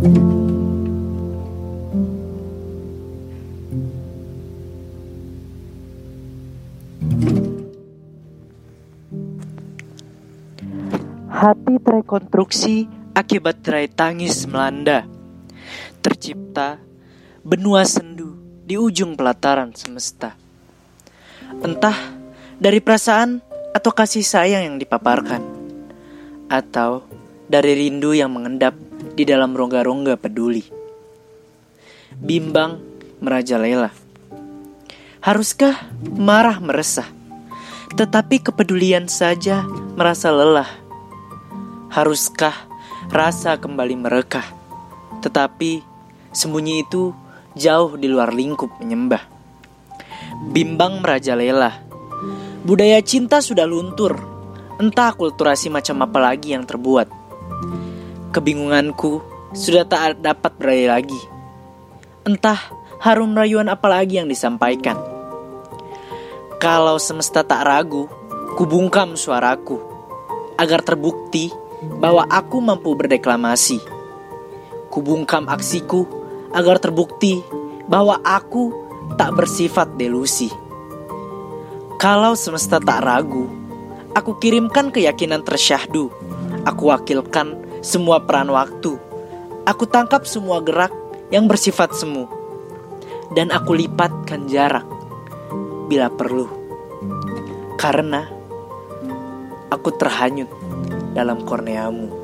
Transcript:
Hati terkonstruksi akibat terai tangis melanda. Tercipta benua sendu di ujung pelataran semesta. Entah dari perasaan atau kasih sayang yang dipaparkan, atau dari rindu yang mengendap di dalam rongga-rongga peduli. Bimbang merajalela. Haruskah marah meresah? Tetapi kepedulian saja merasa lelah Haruskah rasa kembali merekah? Tetapi sembunyi itu jauh di luar lingkup menyembah. Bimbang merajalela. Budaya cinta sudah luntur. Entah kulturasi macam apa lagi yang terbuat. Kebingunganku sudah tak dapat beralih lagi. Entah harum rayuan apa lagi yang disampaikan. Kalau semesta tak ragu, kubungkam suaraku agar terbukti bahwa aku mampu berdeklamasi. Kubungkam aksiku agar terbukti bahwa aku tak bersifat delusi. Kalau semesta tak ragu, aku kirimkan keyakinan tersyahdu. Aku wakilkan semua peran waktu. Aku tangkap semua gerak yang bersifat semu. Dan aku lipatkan jarak bila perlu. Karena aku terhanyut dalam korneamu.